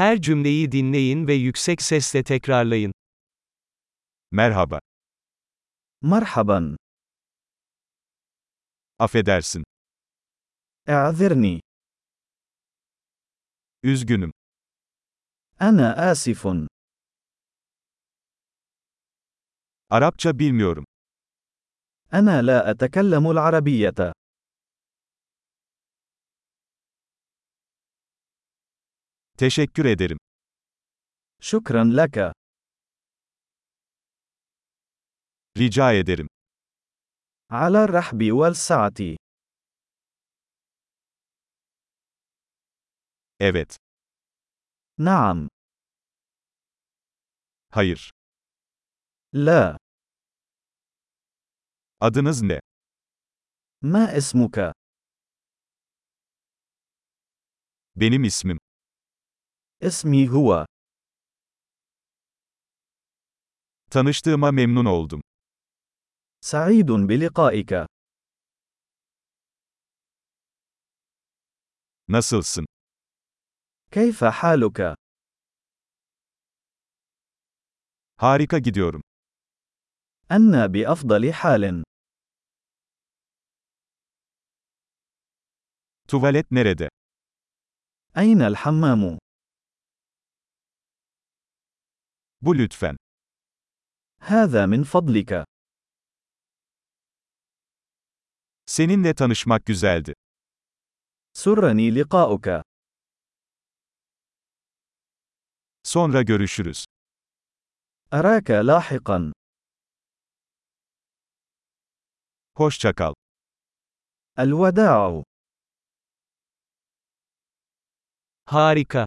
Her cümleyi dinleyin ve yüksek sesle tekrarlayın. Merhaba. مرحبا Affedersin. اعذرني Üzgünüm. انا اسف Arapça bilmiyorum. انا لا اتكلم العربيه Teşekkür ederim. Şükran laka. Rica ederim. Ala rahbi vel saati. Evet. Naam. Hayır. La. Adınız ne? Ma ismuka? Benim ismim اسمي هو Tanıştığıma memnun oldum. سعيد بلقائك Nasılsın? كيف حالك Harika gidiyorum. انا بافضل حال Tuvalet nerede? اين الحمام Bu lütfen. هذا من فضلك Seninle tanışmak güzeldi. سرني لقاؤك Sonra görüşürüz. اراك لاحقا Hoşça kal. الوداع Harika.